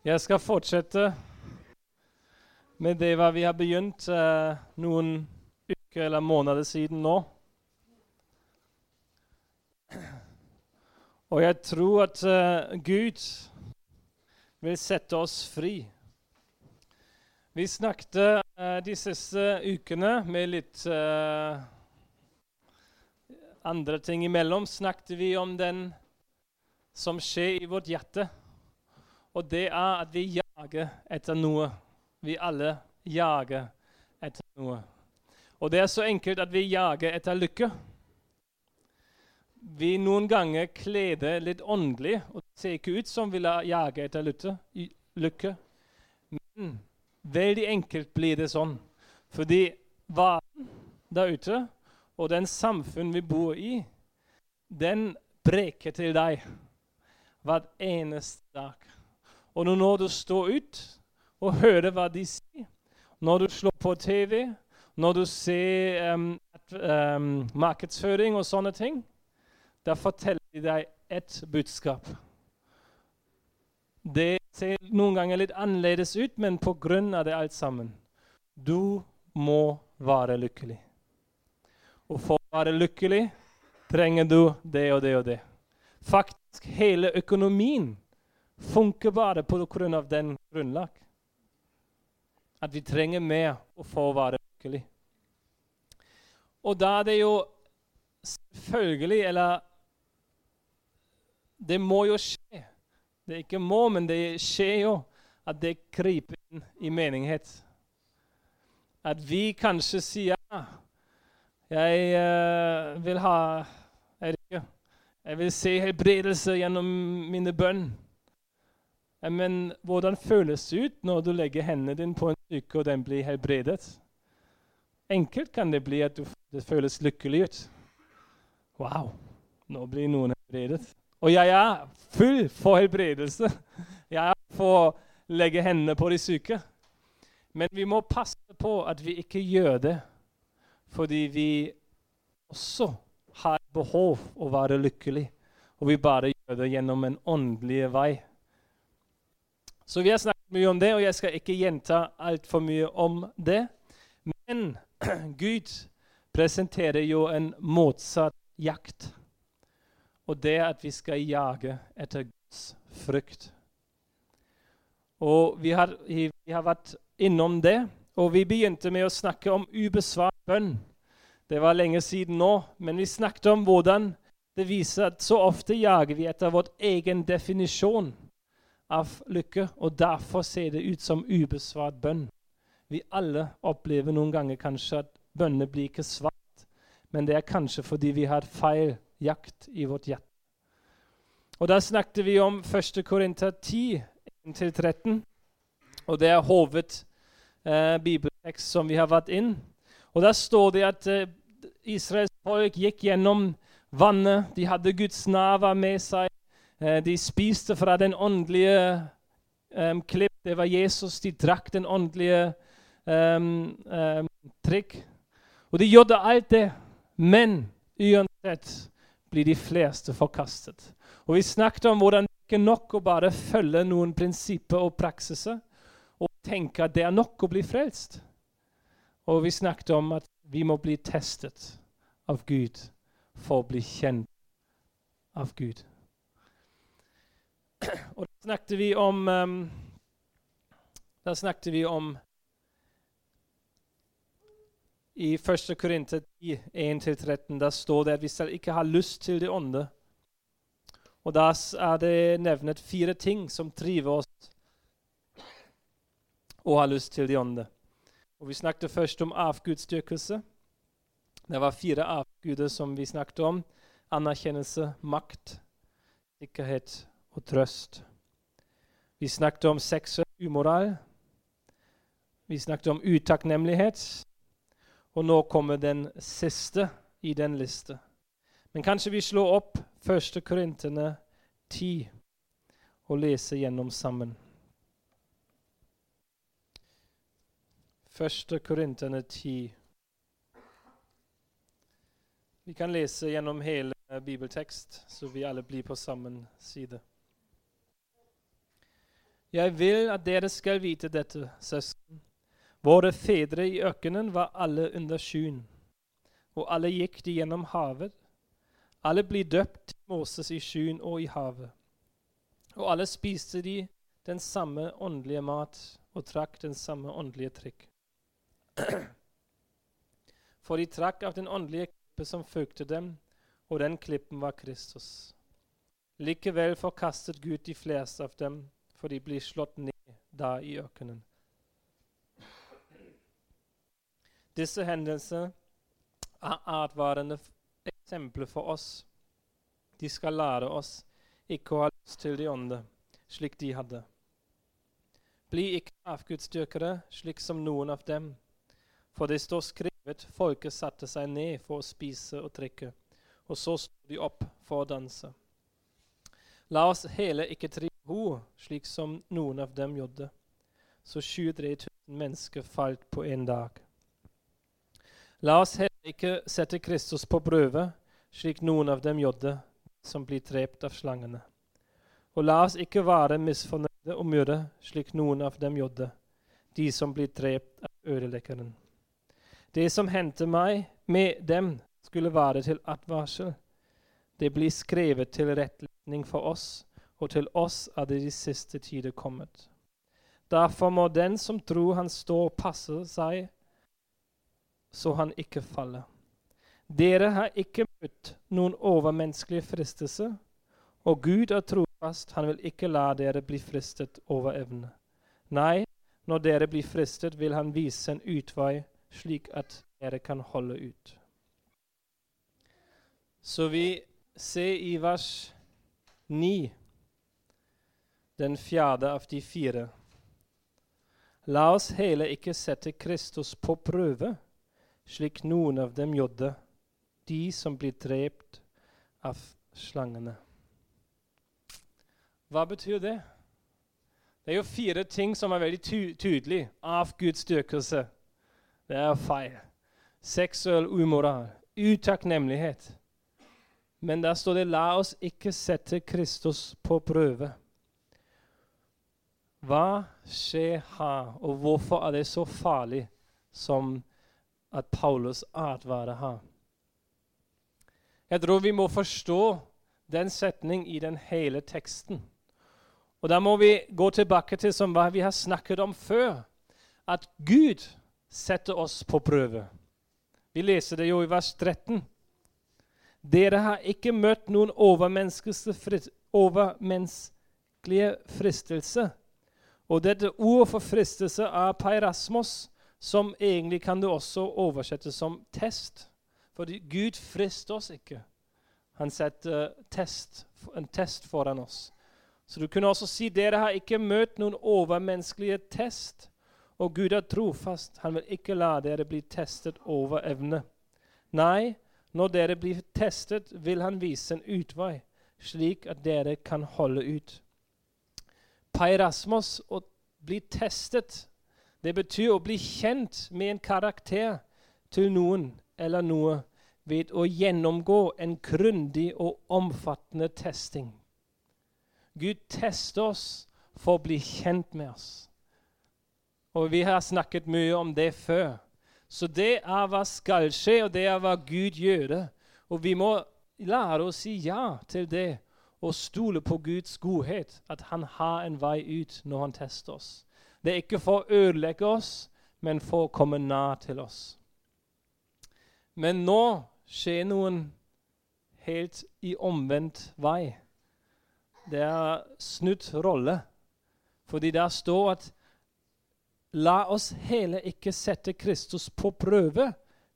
Jeg skal fortsette med det vi har begynt eh, noen uker eller måneder siden nå. Og jeg tror at eh, Gud vil sette oss fri. Vi snakket eh, de siste ukene med litt eh, andre ting imellom. Snakket vi om den som skjer i vårt hjerte. Og det er at vi jager etter noe. Vi alle jager etter noe. Og det er så enkelt at vi jager etter lykke. Vi noen ganger kler det litt åndelig og det ser ikke ut som vi jager etter lykke. Men veldig enkelt blir det sånn. Fordi verden der ute og den samfunn vi bor i, den breker til deg hver eneste dag. Og når du står ut og hører hva de sier, når du slår på TV, når du ser um, um, markedsføring og sånne ting, da forteller de deg ett budskap. Det ser noen ganger litt annerledes ut, men pga. det alt sammen Du må være lykkelig. Og for å være lykkelig trenger du det og det og det. Faktisk hele økonomien funker bare på grunn av den grunnlag. At vi trenger mer å være lykkelig. Og da er det jo selvfølgelig Eller det må jo skje. Det er ikke må, men det skjer jo at det kryper inn i menighet. At vi kanskje sier ja, jeg uh, vil ha jeg, jeg vil se helbredelse gjennom mine bønn. Men hvordan føles det ut når du legger hendene dine på en syke, og den blir helbredet? Enkelt kan det bli at det føles lykkelig ut. Wow, nå blir noen helbredet. Og jeg er full for helbredelse. Jeg er for å legge hendene på de syke. Men vi må passe på at vi ikke gjør det fordi vi også har behov å være lykkelig. Og vi bare gjør det gjennom en åndelig vei. Så vi har snakket mye om det, og jeg skal ikke gjenta altfor mye om det. Men Gud presenterer jo en motsatt jakt. Og det er at vi skal jage etter Guds frykt. Og vi har, vi har vært innom det, og vi begynte med å snakke om ubesvart bønn. Det var lenge siden nå, men vi snakket om hvordan det viser at så ofte jager vi etter vår egen definisjon av lykke, og derfor ser det ut som ubesvart bønn. Vi alle opplever noen ganger kanskje at bønnene blir ikke svart, men det er kanskje fordi vi har feil jakt i vårt hjerte. Og Da snakket vi om 1. Korinter 10, 1-13, og det er hovedbibeltekst eh, som vi har vært inn. Og Der står det at eh, Israels folk gikk gjennom vannet, de hadde Guds navn med seg, de spiste fra den åndelige um, klipp. Det var Jesus. De drakk den åndelige um, um, trikk. Og de gjorde alt det. Men uansett blir de fleste forkastet. Og Vi snakket om hvordan det ikke er nok å bare følge noen prinsipper og praksiser og tenke at det er nok å bli frelst. Og vi snakket om at vi må bli testet av Gud for å bli kjent av Gud. Og da snakket vi om um, Da snakket vi om I 1. Korinter 10, 1-13, der står det at vi skal ikke ha lyst til det onde. Og da er det nevnet fire ting som driver oss og har lyst til det onde. Og Vi snakket først om avgudsdyrkelse. Det var fire avguder som vi snakket om. Anerkjennelse, makt, sikkerhet og trøst. Vi snakket om seksuell umoral. Vi snakket om utakknemlighet. Og nå kommer den siste i den liste. Men kanskje vi slår opp 1. Korintene 10 og leser gjennom sammen. 1. Korintene 10. Vi kan lese gjennom hele bibeltekst, så vi alle blir på samme side. Jeg vil at dere skal vite dette, søsken. Våre fedre i ørkenen var alle under skyen, og alle gikk de gjennom havet. Alle blir døpt til Moses i skyen og i havet. Og alle spiste de den samme åndelige mat og trakk den samme åndelige trikk. For de trakk av den åndelige klippe som fulgte dem, og den klippen var Kristus. Likevel forkastet Gud de fleste av dem, for de blir slått ned da i ørkenen. Disse hendelser er advarende eksempler for oss. De skal lære oss ikke å ha lyst til de ånde, slik de hadde. Bli ikke avgudsdyrkere, slik som noen av dem. For det står skrevet, folket satte seg ned for å spise og drikke, og så sto de opp for å danse. La oss hele ikke drive ho, slik som noen av dem gjorde. Så 23 000 mennesker falt på en dag. La oss heller ikke sette Kristus på prøve, slik noen av dem gjorde, som blir drept av slangene. Og la oss ikke være misfornøyde og myrde, slik noen av dem gjorde, de som blir drept av ødeleggeren. Det som hendte meg med dem, skulle være til advarsel. Det blir skrevet til rettledning for oss, og til oss er det de siste tider kommet. Derfor må den som tror han står, passe seg så han ikke faller. Dere har ikke møtt noen overmenneskelige fristelser, og Gud er trofast, han vil ikke la dere bli fristet over evne. Nei, når dere blir fristet, vil han vise en utvei, slik at dere kan holde ut. Så vi ser i vers 9, den fjerde av de fire. La oss heller ikke sette Kristus på prøve, slik noen av dem gjorde, de som blir drept av slangene. Hva betyr det? Det er jo fire ting som er veldig ty tydelige. Avgudsdyrkelse. Det er feil. Seksuell umoral. Utakknemlighet. Men der står det 'la oss ikke sette Kristus på prøve'. Hva skjer her, og hvorfor er det så farlig som at Paulus advarer her? Jeg tror vi må forstå den setning i den hele teksten. Og Da må vi gå tilbake til som hva vi har snakket om før, at Gud setter oss på prøve. Vi leser det jo i vers 13. Dere har ikke møtt noen overmenneskelige fristelse. Og dette ordet for fristelse er peirasmos, som egentlig kan det også oversettes som test. Fordi Gud frister oss ikke. Han setter test, en test foran oss. Så du kunne også si dere har ikke møtt noen overmenneskelige test. Og Gud er trofast. Han vil ikke la dere bli testet over evne. Nei, når dere blir testet, vil han vise en utvei, slik at dere kan holde ut. Pairasmos, å bli testet, det betyr å bli kjent med en karakter til noen eller noe ved å gjennomgå en grundig og omfattende testing. Gud tester oss for å bli kjent med oss. Og vi har snakket mye om det før. Så det er hva skal skje, og det er hva Gud gjør. Og vi må lære å si ja til det og stole på Guds godhet, at han har en vei ut når han tester oss. Det er ikke for å ødelegge oss, men for å komme nær til oss. Men nå skjer noen helt i omvendt vei det er snudd rolle. Fordi der står at La oss heller ikke sette Kristus på prøve,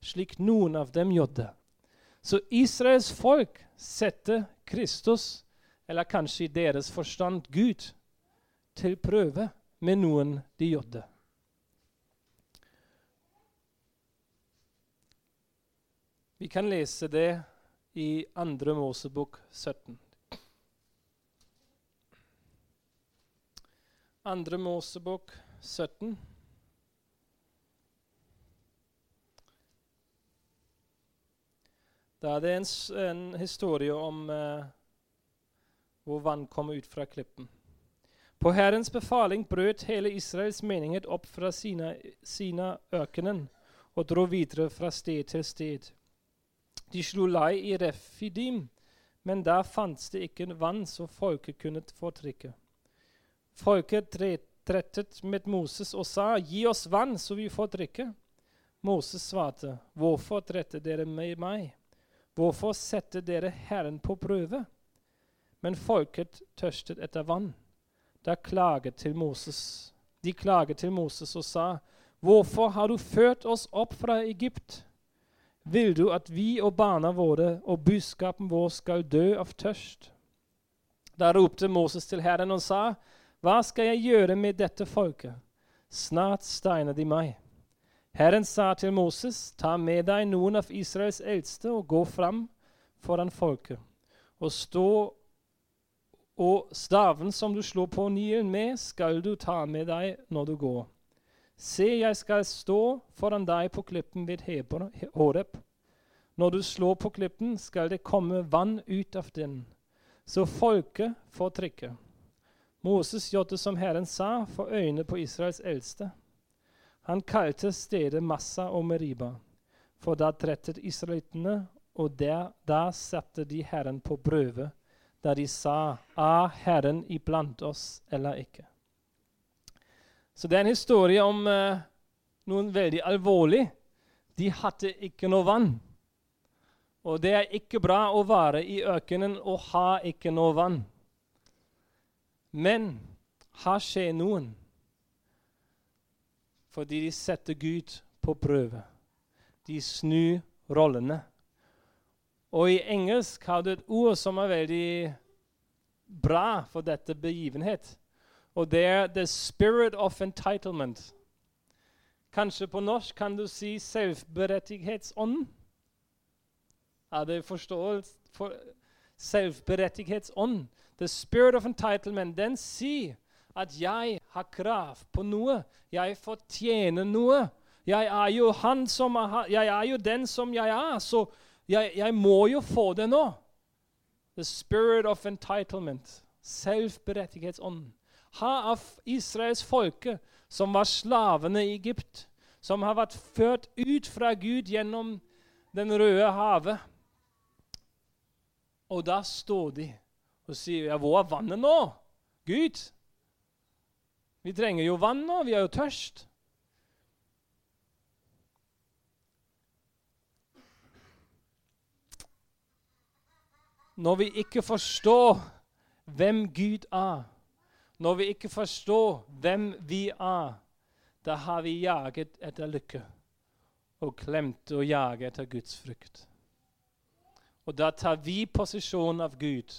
slik noen av dem gjorde. Så Israels folk setter Kristus, eller kanskje i deres forstand Gud, til prøve med noen de gjorde. Vi kan lese det i 2. Mosebok 17. Andre Mosebok 17. Da er det en, en historie om eh, hvor vann kom ut fra klippen. På Herrens befaling brøt hele Israels menighet opp fra sina, sina ørkenen og dro videre fra sted til sted. De slo lei i Refidim, men der fantes det ikke vann som folket kunne få drikke. Folket trettet med Moses og sa, 'Gi oss vann, så vi får drikke.' Moses svarte, 'Hvorfor tretter dere med meg? Hvorfor setter dere Herren på prøve?' Men folket tørstet etter vann. Da klaget til Moses. De klaget til Moses og sa, 'Hvorfor har du ført oss opp fra Egypt?' Vil du at vi og barna våre og buskapen vår skal dø av tørst? Da ropte Moses til Herren og sa, Hva skal jeg gjøre med dette folket? Snart steiner de meg. Herren sa til Moses, Ta med deg noen av Israels eldste og gå fram foran folket, og stå og staven som du slår på Nilen med, skal du ta med deg når du går. Se, jeg skal stå foran deg på klippen ved Horeb. Når du slår på klippen, skal det komme vann ut av den, så folket får drikke. Moses gjorde som Herren sa, for øynene på Israels eldste. Han kalte stedet Massa og Meriba, for da trettet israelittene, og der, da satte de Herren på prøve, da de sa, Er Herren iblant oss eller ikke? Så det er en historie om uh, noen veldig alvorlig. De hadde ikke noe vann. Og det er ikke bra å være i ørkenen og ha ikke noe vann. Men her skjer noen fordi de setter Gud på prøve. De snur rollene. Og i engelsk har du et ord som er veldig bra for dette begivenhet. Og det er 'the spirit of entitlement'. Kanskje på norsk kan du si selvberettighetsånd. Er det forståelse for selvberettighetsånd? The spirit of entitlement, den sier at jeg har krav på noe. Jeg fortjener noe. Jeg er jo, han som er, jeg er jo den som jeg er, så jeg, jeg må jo få det nå. The spirit of entitlement. Selvberettighetsånd ha av Israels folke, som var slavene i Egypt, som har vært ført ut fra Gud gjennom Den røde havet. Og da står de og sier ja, 'Hvor er vannet nå?' Gud, vi trenger jo vann nå. Vi er jo tørst. Når vi ikke forstår hvem Gud er, når vi ikke forstår hvem vi er, da har vi jaget etter lykke og klemt å jage etter Guds frykt. Og da tar vi posisjonen av Gud,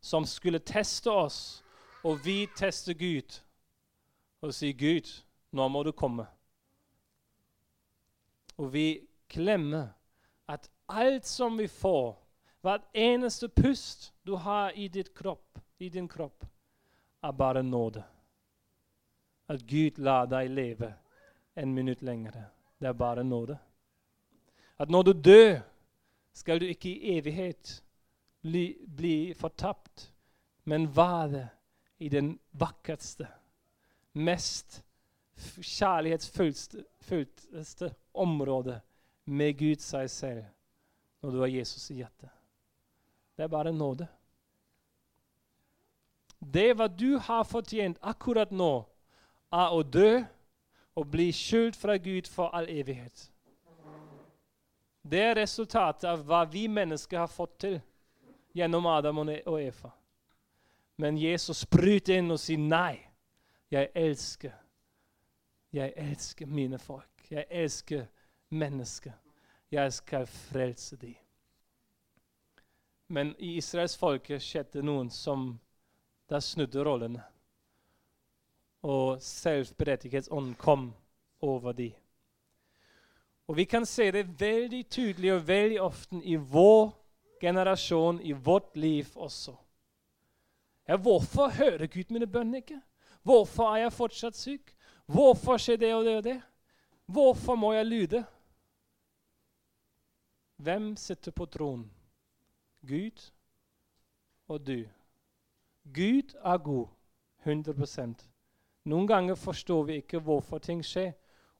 som skulle teste oss, og vi tester Gud og sier, 'Gud, nå må du komme'. Og vi glemmer at alt som vi får, hvert eneste pust du har i, kropp, i din kropp, er bare nåde. At Gud lar deg leve en minutt lenger. Det er bare nåde. At når du dør, skal du ikke i evighet bli, fortapt, men være i den vakreste, mest kjærlighetsfulleste området med Gud seg selv når du har Jesus i hjertet. Det er bare nåde. Det hva du har fortjent akkurat nå, er å dø og bli skjult fra Gud for all evighet. Det er resultatet av hva vi mennesker har fått til gjennom Adam og Eva. Men Jesus bryter inn og sier nei. Jeg elsker. Jeg elsker mine folk. Jeg elsker mennesker. Jeg skal frelse dem. Men i Israels folke skjedde noen som der snudde rollene. Og selvberettighetsånden kom over de. Og Vi kan se det veldig tydelig og veldig ofte i vår generasjon, i vårt liv også. Ja, hvorfor hører Gud mine bønner ikke? Hvorfor er jeg fortsatt syk? Hvorfor skjer det og det og det? Hvorfor må jeg lyde? Hvem sitter på tronen? Gud og du. Gud er god. 100 Noen ganger forstår vi ikke hvorfor ting skjer.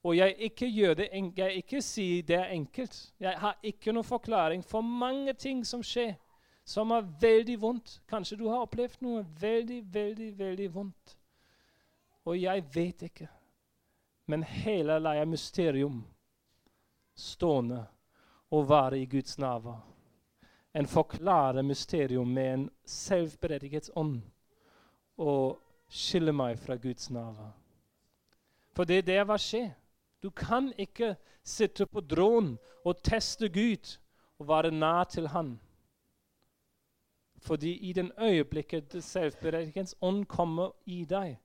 Og jeg ikke gjør det jeg ikke sier det er enkelt. Jeg har ikke noen forklaring for mange ting som skjer, som er veldig vondt. Kanskje du har opplevd noe veldig, veldig, veldig vondt. Og jeg vet ikke. Men hele lar mysterium stående og være i Guds nærvær. En forklare mysterium med en selvberedighetsånd og skille meg fra Guds nærvær. For det er det hva skjer. Du kan ikke sitte på dronen og teste Gud og være nær til Han. Fordi i den øyeblikket selvberettigelsens ånd kommer i deg,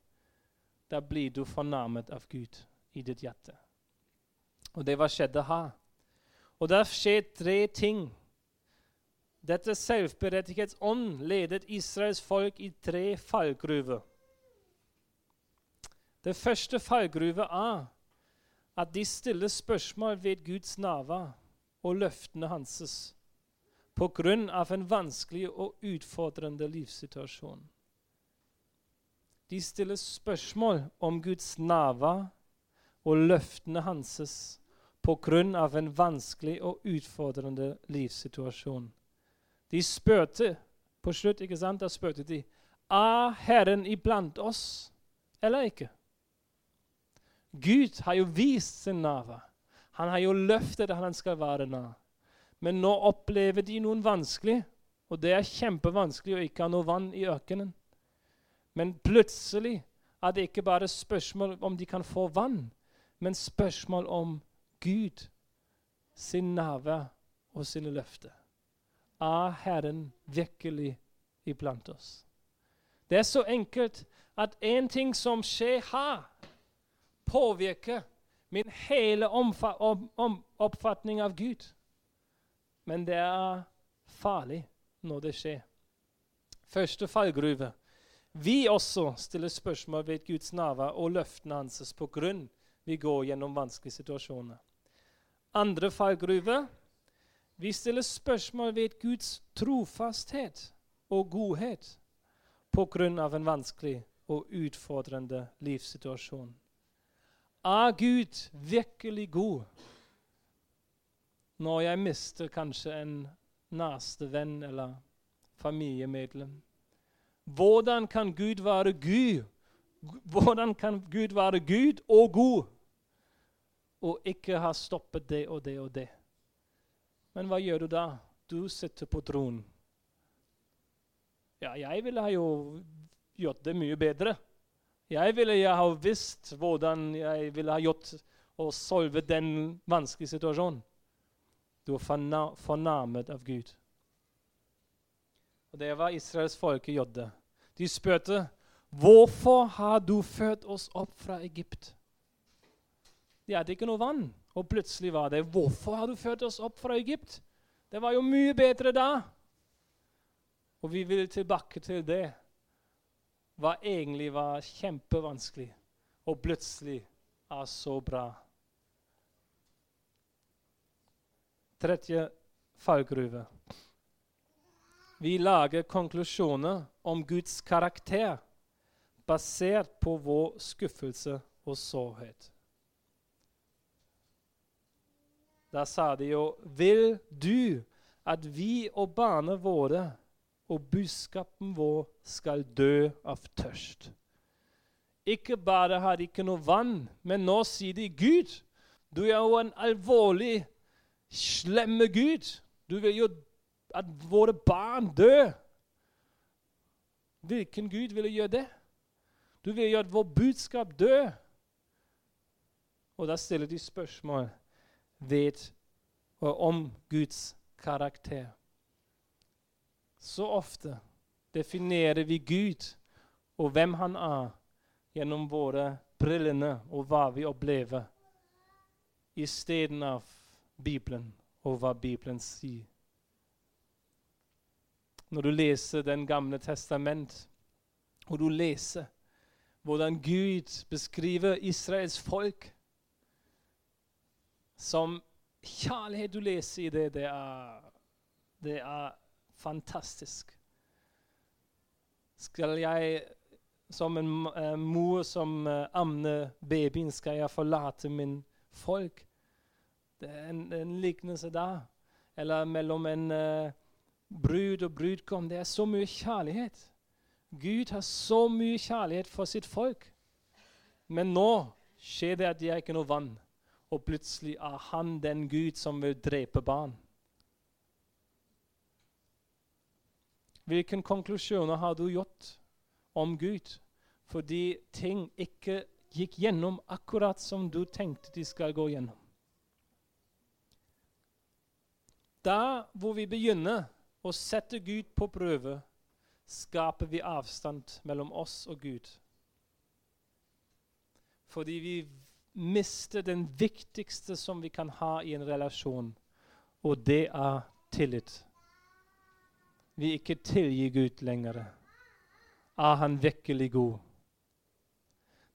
da blir du fornærmet av Gud i ditt hjerte. Og det var skjedde her. Og der skjer tre ting. Dette selvberettigets ånd ledet Israels folk i tre fallgruver. Det første fallgruve er at de stiller spørsmål ved Guds nærvær og løftene hans pga. en vanskelig og utfordrende livssituasjon. De stiller spørsmål om Guds nærvær og løftene hans pga. en vanskelig og utfordrende livssituasjon. De spurte på slutt, ikke sant? Da spurte de er Herren iblant oss eller ikke. Gud har jo vist sin nærvær. Han har jo løftet at han skal være nær. Men nå opplever de noe vanskelig, og det er kjempevanskelig å ikke ha noe vann i ørkenen. Men plutselig er det ikke bare spørsmål om de kan få vann, men spørsmål om Gud, sin nærvær og sine løfter. Er Herren virkelig iblant oss? Det er så enkelt at en ting som skjer her, påvirker min hele oppfatning av Gud. Men det er farlig når det skjer. Første fallgruve. Vi også stiller spørsmål ved Guds nærvær og løftene hans på grunn vi går gjennom vanskelige situasjoner. Andre fallgruve. Vi stiller spørsmål ved Guds trofasthet og godhet av en vanskelig og utfordrende livssituasjon. Er Gud virkelig god når jeg mister kanskje en næreste venn eller familiemedlem? Hvordan kan Gud være Gud? Hvordan kan Gud være Gud og god og ikke ha stoppet det og det og det? Men hva gjør du da? Du sitter på tronen. Ja, jeg ville ha jo gjort det mye bedre. Jeg ville jeg ha visst hvordan jeg ville ha gjort å solve den vanskelige situasjonen. Du er fornærmet av Gud. Og Det var Israels folk gjorde. De spurte hvorfor har du ført oss opp fra Egypt. De hadde ikke noe vann, og plutselig var det hvorfor har du ført oss opp fra Egypt? Det var jo mye bedre da. Og vi vil tilbake til det hva egentlig var kjempevanskelig, og plutselig er så bra. Tredje fallgruve. Vi lager konklusjoner om Guds karakter basert på vår skuffelse og sårhet. Da sa de jo Vil du at vi og barna våre og budskapen vår skal dø av tørst. Ikke bare har de ikke noe vann, men nå sier de Gud. Du er jo en alvorlig, slemme Gud. Du vil jo at våre barn dør. Hvilken Gud ville gjøre det? Du vil jo at vår budskap dør. Og da stiller de spørsmål ved og om Guds karakter. Så ofte definerer vi Gud og hvem han er, gjennom våre brillene og hva vi opplever, istedenfor Bibelen og hva Bibelen sier. Når du leser Den gamle testament, og du leser hvordan Gud beskriver Israels folk som kjærlighet du leser i det, det er, det er fantastisk. Skal jeg som en uh, mor som uh, amner babyen, skal jeg forlate min folk. Det er en, en liknelse der. Eller mellom en uh, brud og brudgom. Det er så mye kjærlighet. Gud har så mye kjærlighet for sitt folk. Men nå skjer det at har ikke noe vann, og plutselig er han den Gud som vil drepe barn. Hvilke konklusjoner har du gjort om Gud fordi ting ikke gikk gjennom akkurat som du tenkte de skal gå gjennom? Der hvor vi begynner å sette Gud på prøve, skaper vi avstand mellom oss og Gud. Fordi vi mister den viktigste som vi kan ha i en relasjon, og det er tillit. Vi ikke tilgir Gud lenger. Er han virkelig god?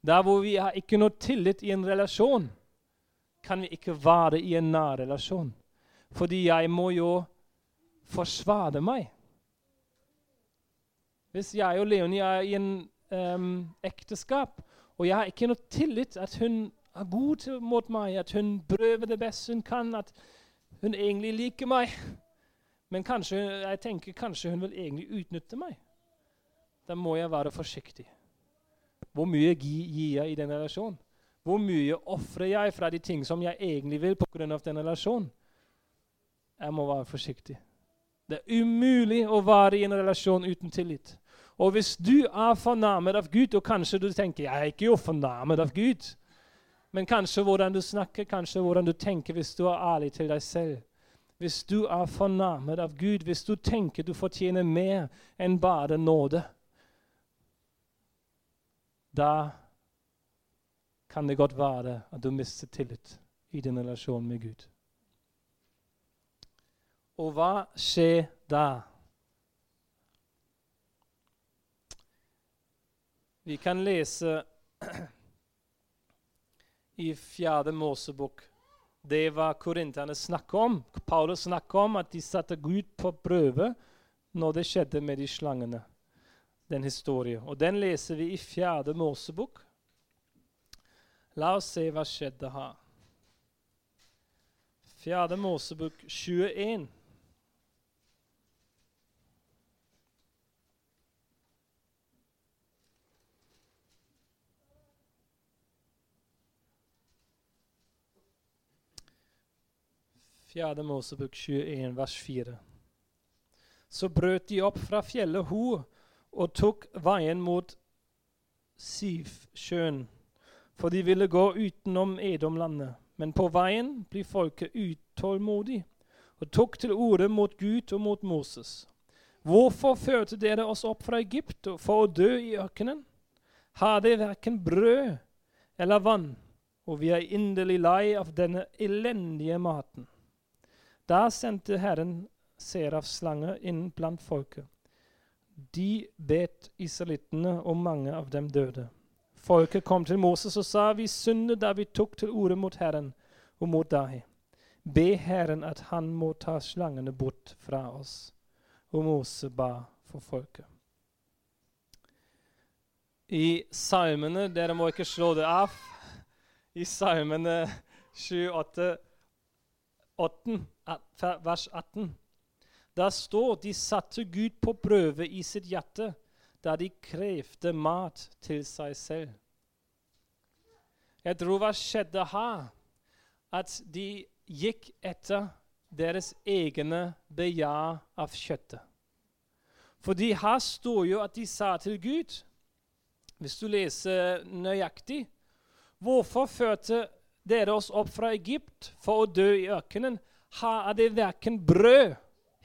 Der hvor vi har ikke noe tillit i en relasjon, kan vi ikke være i en nær relasjon. Fordi jeg må jo forsvare meg. Hvis jeg og Leonie er i en um, ekteskap, og jeg har ikke noe tillit at hun er god mot meg, at hun prøver det beste hun kan, at hun egentlig liker meg Men kanskje, jeg tenker kanskje hun vil egentlig utnytte meg. Da må jeg være forsiktig. Hvor mye gir jeg i den relasjonen? Hvor mye ofrer jeg fra de ting som jeg egentlig vil pga. den relasjonen? Jeg må være forsiktig. Det er umulig å være i en relasjon uten tillit. Og hvis du er fornærmet av Gud, og kanskje du tenker jeg er ikke jo fornærmet av Gud, men kanskje hvordan du snakker, kanskje hvordan du tenker hvis du er ærlig til deg selv. Hvis du er fornærmet av Gud, hvis du tenker du fortjener mer enn bare nåde, da kan det godt være at du mister tillit i din relasjon med Gud. Og hva skjer da? Vi kan lese i fjerde Mosebok. Det var korinterne snakket om. Paulus snakket om at de satte Gud på prøve når det skjedde med de slangene. Den historien. Og den leser vi i fjerde Mosebok. La oss se hva skjedde her. Fjerde Mosebok 21. Fjerde Mosebok 21, vers 4. Så brøt de opp fra fjellet Ho og tok veien mot Sivsjøen, for de ville gå utenom Edomlandet. Men på veien blir folket utålmodig og tok til orde mot Gud og mot Moses. Hvorfor førte dere oss opp fra Egypt for å dø i ørkenen? Har dere verken brød eller vann, og vi er inderlig lei av denne elendige maten. Da sendte Herren serafslanger inn blant folket. De bet israelittene, og mange av dem døde. Folket kom til Moses og sa, vi syndet da vi tok til orde mot Herren og mot deg. Be Herren at han må ta slangene bort fra oss. Og Mose ba for folket. I salmene Dere må ikke slå det av. I salmene 28 8, vers 18. Der står de satte Gud på prøve i sitt hjerte da de krevde mat til seg selv. Jeg tror hva skjedde her, at de gikk etter deres egne begjær av kjøttet. Fordi her står jo at de sa til Gud, hvis du leser nøyaktig Hvorfor førte dere oss opp fra Egypt for å dø i ørkenen. Her er det verken brød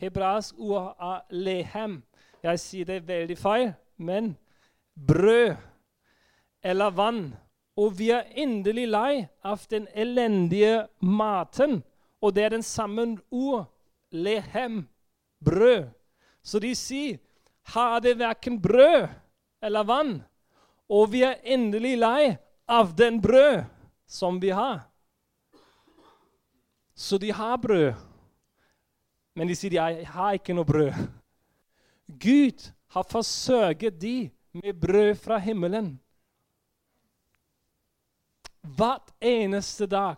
Hebraisk ord er lehem. Jeg sier det veldig feil, men brød eller vann. Og vi er endelig lei av den elendige maten. Og det er den samme ord. Lehem. Brød. Så de sier her er det verken brød eller vann. Og vi er endelig lei av den brød som vi har. Så de har brød, men de sier de har ikke noe brød. Gud har forsørget de med brød fra himmelen. Hvert eneste dag.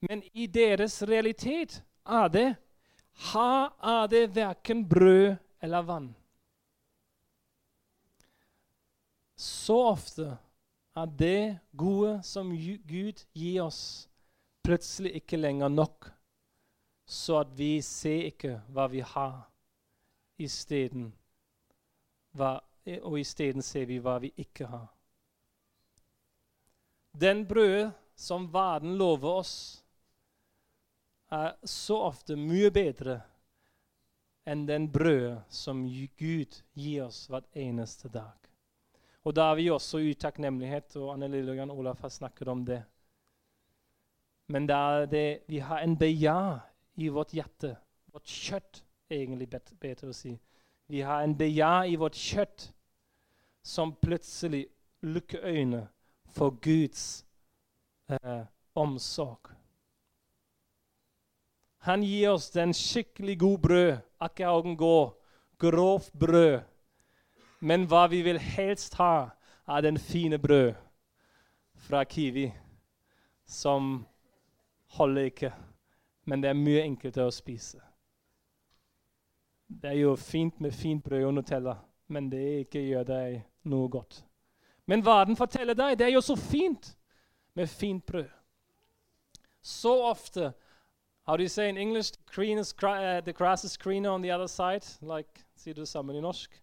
Men i deres realitet er det her er det verken brød eller vann. Så ofte er det gode som Gud gir oss, plutselig ikke lenger nok, så at vi ser ikke hva vi har, isteden og isteden ser vi hva vi ikke har. Den brødet som verden lover oss, er så ofte mye bedre enn den brødet som Gud gir oss hver eneste dag. Og da er vi også i utakknemlighet, og Anne Lillegan Olaf har snakket om det. Men det, vi har en beja i vårt hjerte, vårt kjøtt, egentlig bedre å si. Vi har en beja i vårt kjøtt som plutselig lukker øynene for Guds eh, omsorg. Han gir oss den skikkelig god brød, akkurat går, grovt brød. Men hva vi vil helst ha, er den fine brød fra Kiwi, som holder ikke, men det er mye enklere å spise. Det er jo fint med fint brød og Nutella, men det ikke gjør deg noe godt. Men verden forteller deg, det er jo så fint med fint brød. Så ofte How do you say in English? The, is, uh, the grass is greener on the other side. Like, Sier du det sammen i norsk?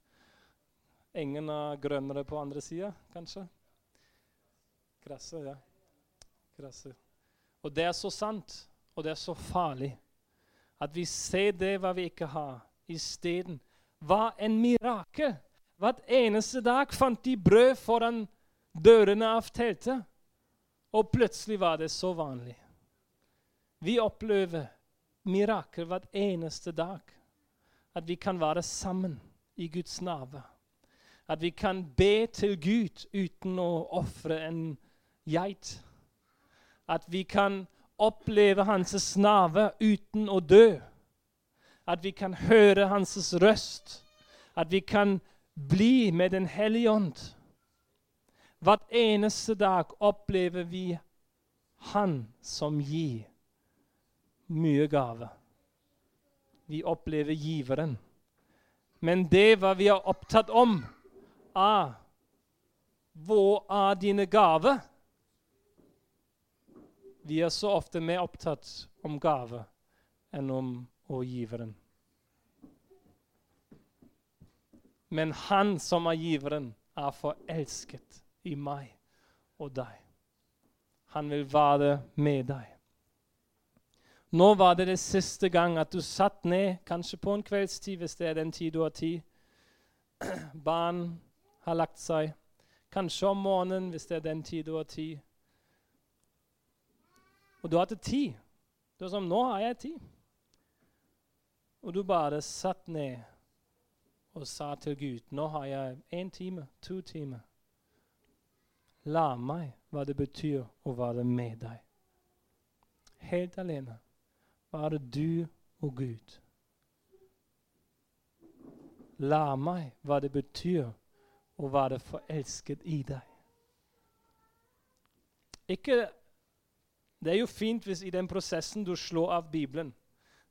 Engen er grønnere på andre sida, kanskje? Gresset, ja. Gresset. Og det er så sant, og det er så farlig, at vi ser det hva vi ikke har, isteden. Hva en mirakel! Hver eneste dag fant de brød foran dørene av teltet. Og plutselig var det så vanlig. Vi opplever mirakel hver eneste dag. At vi kan være sammen i Guds nave. At vi kan be til Gud uten å ofre en geit. At vi kan oppleve Hans snave uten å dø. At vi kan høre Hans røst. At vi kan bli med Den hellige ånd. Hver eneste dag opplever vi Han som gir mye gave. Vi opplever giveren. Men det hva vi er opptatt om, er hvor er dine gaver? Vi er så ofte mer opptatt om gave enn om å giveren. Men han som er giveren, er forelsket i meg og deg. Han vil være med deg. Nå var det det siste gang at du satt ned, kanskje på en kveldstid, hvis det er den tid du har tid. Barn har lagt seg. Kanskje om morgenen, hvis det er den tid du har tid. Og du hadde tid. Du er som Nå har jeg tid. Og du bare satt ned og sa til Gud Nå har jeg én time, to timer. La meg hva det betyr å være med deg. Helt alene. Bare du og Gud. La meg hva det betyr å være forelsket i deg. Ikke, det er jo fint hvis i den prosessen du slår av Bibelen.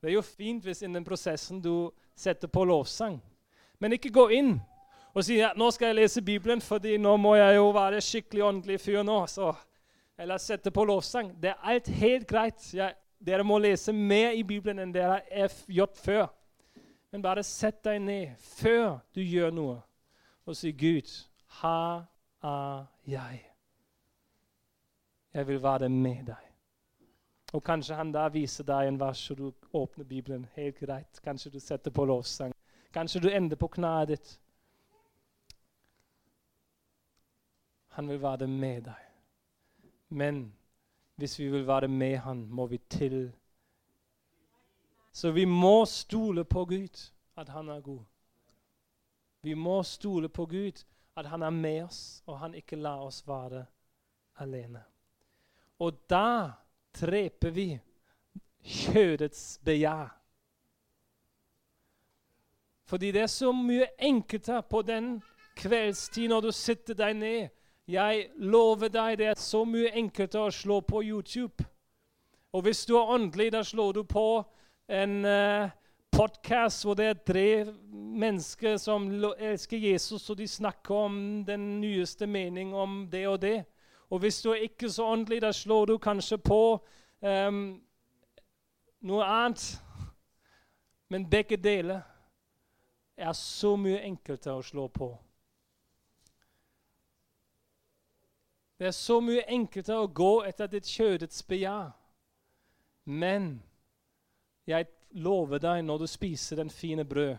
Det er jo fint hvis i den prosessen du setter på lovsang. Men ikke gå inn og si at nå skal jeg lese Bibelen, fordi nå må jeg jo være skikkelig åndelig fyr nå. Så. Eller sette på lovsang. Det er alt helt greit. Jeg, dere må lese mer i Bibelen enn dere har gjort før. Men bare sett deg ned før du gjør noe, og si, 'Gud, her er jeg. Jeg vil være med deg.' Og kanskje han da viser deg en vers, og du åpner Bibelen. Helt greit. Kanskje du setter på lovsang. Kanskje du ender på kneet ditt. Han vil være med deg. Men hvis vi vil være med han, må vi til. Så vi må stole på Gud, at han er god. Vi må stole på Gud, at han er med oss, og han ikke lar oss være alene. Og da dreper vi kjødets begjær. Fordi det er så mye enkelte på den Kveldstid når du sitter deg ned. Jeg lover deg, det er så mye enklere å slå på YouTube. Og hvis du er åndelig, da slår du på en uh, podkast hvor det er tre mennesker som elsker Jesus, og de snakker om den nyeste mening om det og det. Og hvis du er ikke så åndelig, da slår du kanskje på um, noe annet. Men begge deler er så mye enklere å slå på. Det er så mye enklere å gå etter ditt kjødets begjær. Men jeg lover deg, når du spiser den fine brød,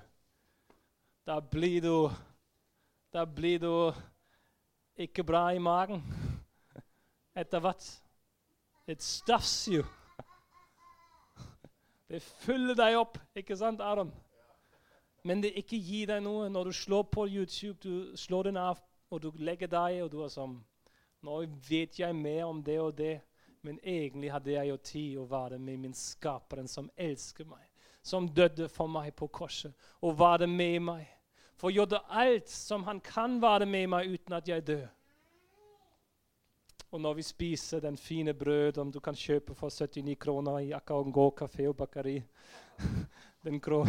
da blir du Da blir du ikke bra i magen etter hvert. It stuffs you. Det fyller deg opp, ikke sant, Aron? Men det ikke gir deg noe. Når du slår på YouTube, du slår den av, og du legger deg, og du er sånn Nå vet jeg mer om det og det, men egentlig hadde jeg jo tid å være med min skaperen som elsker meg, som døde for meg på korset, og være med meg. For gjorde alt som han kan være med meg uten at jeg dør. Og når vi spiser den fine brød som du kan kjøpe for 79 kroner i Akaongo kafé og bakeri den grå.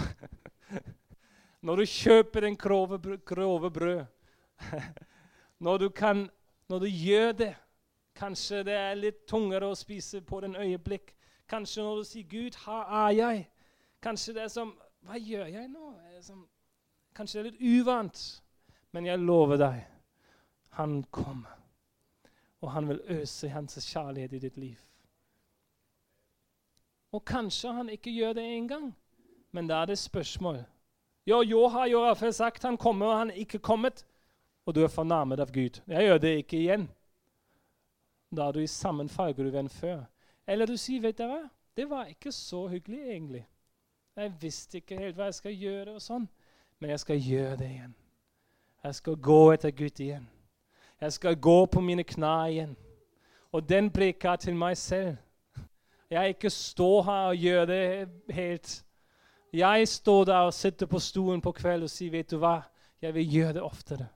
Når du kjøper den grove, grove brød når du, kan, når du gjør det Kanskje det er litt tungere å spise på den øyeblikk. Kanskje når du sier 'Gud, her er jeg'. Kanskje det er som Hva gjør jeg nå? Som, kanskje det er litt uvant. Men jeg lover deg, han kommer og han vil øse hans kjærlighet i ditt liv. Og kanskje han ikke gjør det engang, men da er det spørsmål. Jo, jo har jo iallfall sagt han kommer, og han er ikke kommet. Og du er fornærmet av Gud. Jeg gjør det ikke igjen. Da er du i samme fallgruve enn før. Eller du sier, vet dere, det var ikke så hyggelig egentlig. Jeg visste ikke helt hva jeg skal gjøre, og sånn, men jeg skal gjøre det igjen. Jeg skal gå etter Gud igjen. Jeg skal gå på mine knær igjen. Og den preka til meg selv. Jeg ikke stå her og gjøre det helt. Jeg står der og sitter på stolen på kveld og sier, 'Vet du hva? Jeg vil gjøre det oftere.'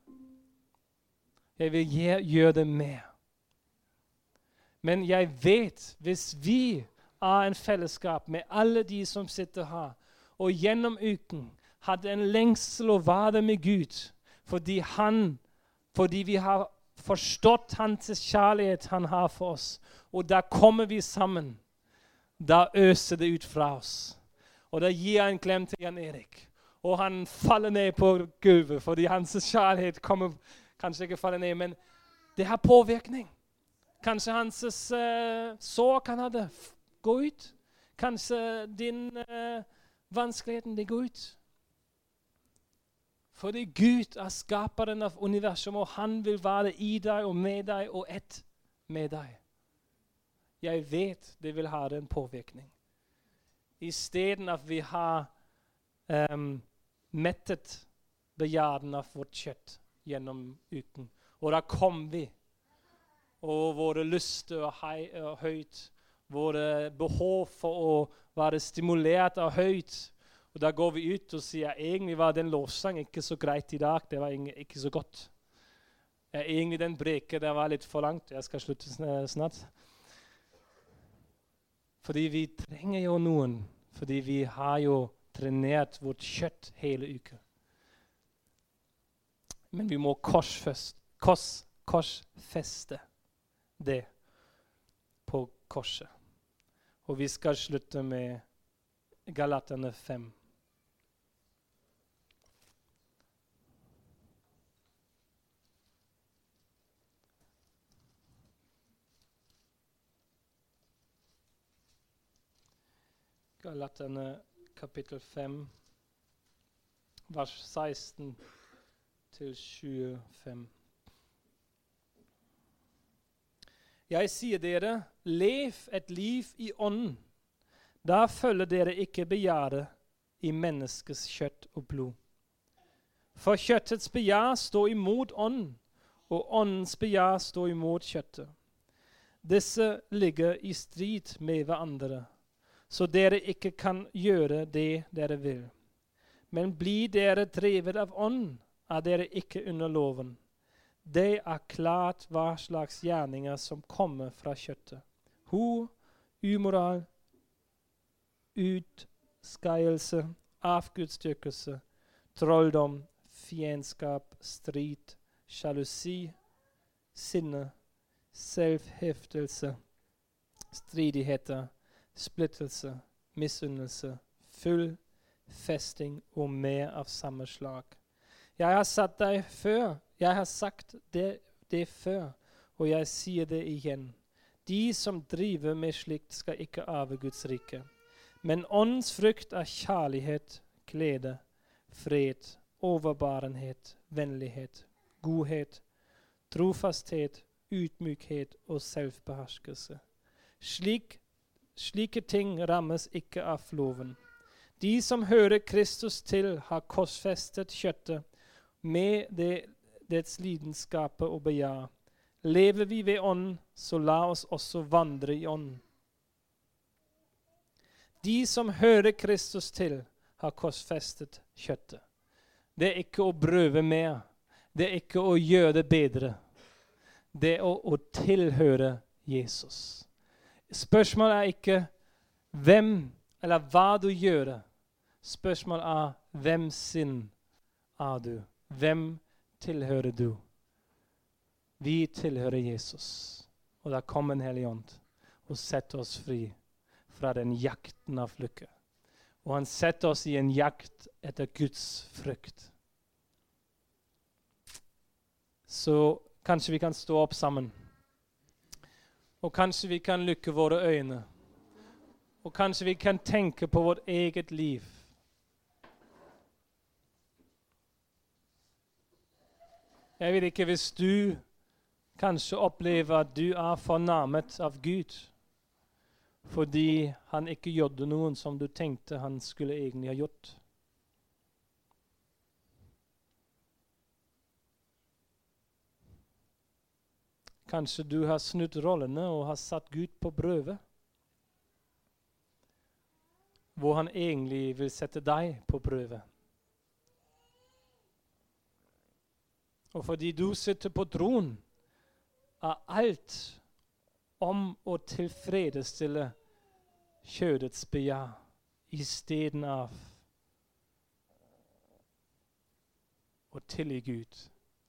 Jeg vil gjøre det mer. Men jeg vet, hvis vi er en fellesskap med alle de som sitter her, og gjennom uken hadde en lengsel å være med Gud fordi han fordi vi har forstått hans kjærlighet han har for oss. Og da kommer vi sammen. Da øser det ut fra oss. Og da gir jeg en klem til Jan Erik. Og han faller ned på gulvet fordi hans kjærlighet kommer Kanskje ikke faller ned, men det har påvirkning. Kanskje hans uh, sår kan ha det. Gå ut. Kanskje din uh, vanskeligheten det går ut. Fordi Gud er skaperen av universum, og han vil være i deg og med deg og ett med deg. Jeg vet det vil ha en påvirkning. Isteden at vi har um, mettet begjæren av vårt kjøtt gjennom uken. Og da kom vi. Og våre lyster og høyt. Våre behov for å være stimulert og høyt. Og Da går vi ut og sier egentlig var den lovsang ikke så greit i dag. Det var ikke så godt. Egentlig den breket der var litt for langt. Jeg skal slutte snart. Fordi vi trenger jo noen. Fordi vi har jo trenert vårt kjøtt hele uka. Men vi må korsfeste, kors, korsfeste det på korset. Og vi skal slutte med Galaterne 5. Galaterne kapittel 5, vers 16 til 25. Jeg sier dere, lev et liv i ånden. Da følger dere ikke begjæret i menneskets kjøtt og blod. For kjøttets begjær står imot ånden, og åndens begjær står imot kjøttet. Disse ligger i strid med hverandre så dere ikke kan gjøre det dere vil. Men blir dere drevet av ånd, er dere ikke under loven. Det er klart hva slags gjerninger som kommer fra kjøttet. Ho, umoral, utskeielse, avgudsdyrkelse, trolldom, fiendskap, strid, sjalusi, sinne, selvheftelse, stridigheter, splittelse, misunnelse, full festing og mer av samme slag. Jeg har satt deg før, jeg har sagt det, det før, og jeg sier det igjen. De som driver med slikt, skal ikke arve Guds rike. Men åndens frukt er kjærlighet, glede, fred, overbarenhet, vennlighet, godhet, trofasthet, ydmykhet og selvbeherskelse. Slik, slike ting rammes ikke av loven. De som hører Kristus til, har korsfestet kjøttet med det, dets lidenskaper og begjær. Lever vi ved ånden, så la oss også vandre i ånden. De som hører Kristus til, har korsfestet kjøttet. Det er ikke å prøve mer. Det er ikke å gjøre det bedre. Det er å, å tilhøre Jesus. Spørsmålet er ikke hvem eller hva du gjør. Spørsmålet er hvem sin er du? Hvem tilhører du? Vi tilhører Jesus. Og da kommer Den hellige ånd og setter oss fri fra den jakten av lykke. Og han setter oss i en jakt etter Guds frykt. Så kanskje vi kan stå opp sammen. Og kanskje vi kan lukke våre øyne. Og kanskje vi kan tenke på vårt eget liv. Jeg vet ikke hvis du kanskje opplever at du er fornærmet av Gud fordi han ikke gjorde noen som du tenkte han skulle egentlig ha gjort. Kanskje du har snudd rollene og har satt Gud på prøve. Hvor han egentlig vil sette deg på prøve. Og fordi du sitter på troen, er alt om å tilfredsstille kjødets begjær istedenfor å tilgi Gud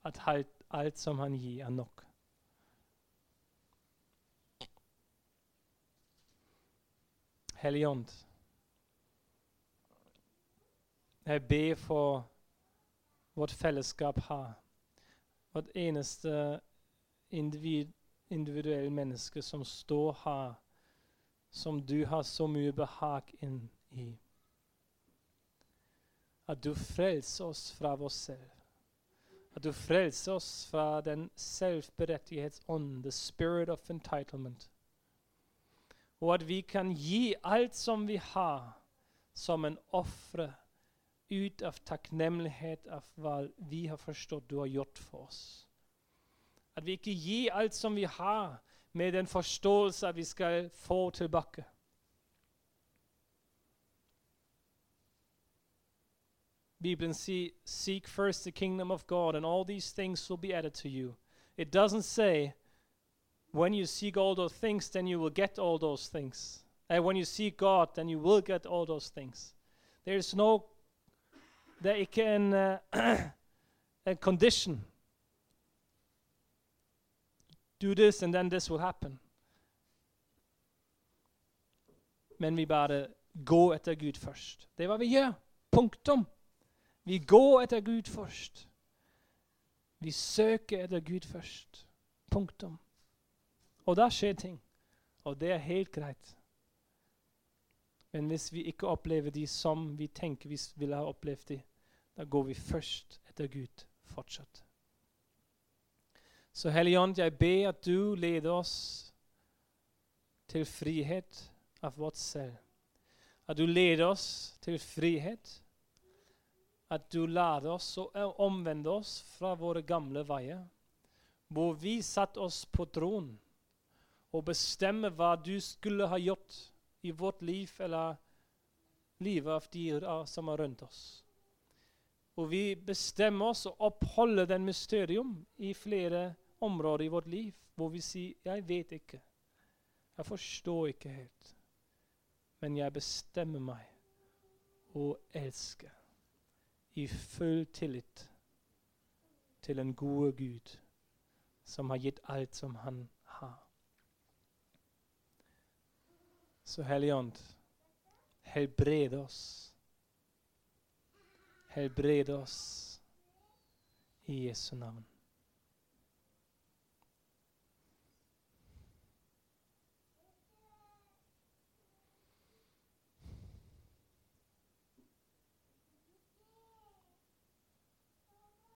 at alt, alt som han gir, er nok. Helligånd, jeg ber for vårt fellesskap her. Vårt eneste individ individuelle menneske som står her, som du har så mye behag inn i. At du frelser oss fra oss selv. At du frelser oss fra den selvberettighetsånd, the spirit of entitlement. Og at vi kan gi alt som vi har, som en ofre ut av takknemlighet av hva vi har forstått du har gjort for oss. At vi ikke gir alt som vi har, med den forståelse at vi skal få tilbake. Bibelen sier 'Seek first the kingdom of God, and all these things will be added to you'. It doesn't say when you seek all those things, then you will get all those things. And when you seek God, then you will get all those things. There is no that er can uh, en condition do this and then this will happen. Men vi bare går etter Gud først. Det er hva vi gjør. Punktum. Vi går etter Gud først. Vi søker etter Gud først. Punktum. Og da skjer ting. Og det er helt greit. Men hvis vi ikke opplever de som vi tenker vi ville ha opplevd de, da går vi først etter Gud fortsatt. Så Hellige Ånd, jeg ber at du leder oss til frihet av vårt selv. At du leder oss til frihet. At du lærer oss å omvende oss fra våre gamle veier. Hvor vi satte oss på troen og bestemme hva du skulle ha gjort i vårt liv eller livet av de som er rundt oss. Og vi bestemmer oss å oppholde den mysterium i flere områder i vårt liv hvor vi sier 'Jeg vet ikke'. Jeg forstår ikke helt. Men jeg bestemmer meg å elske i full tillit til en gode Gud som har gitt alt som han har. Så Helligånd, helbred oss. Helbred oss i Jesu navn.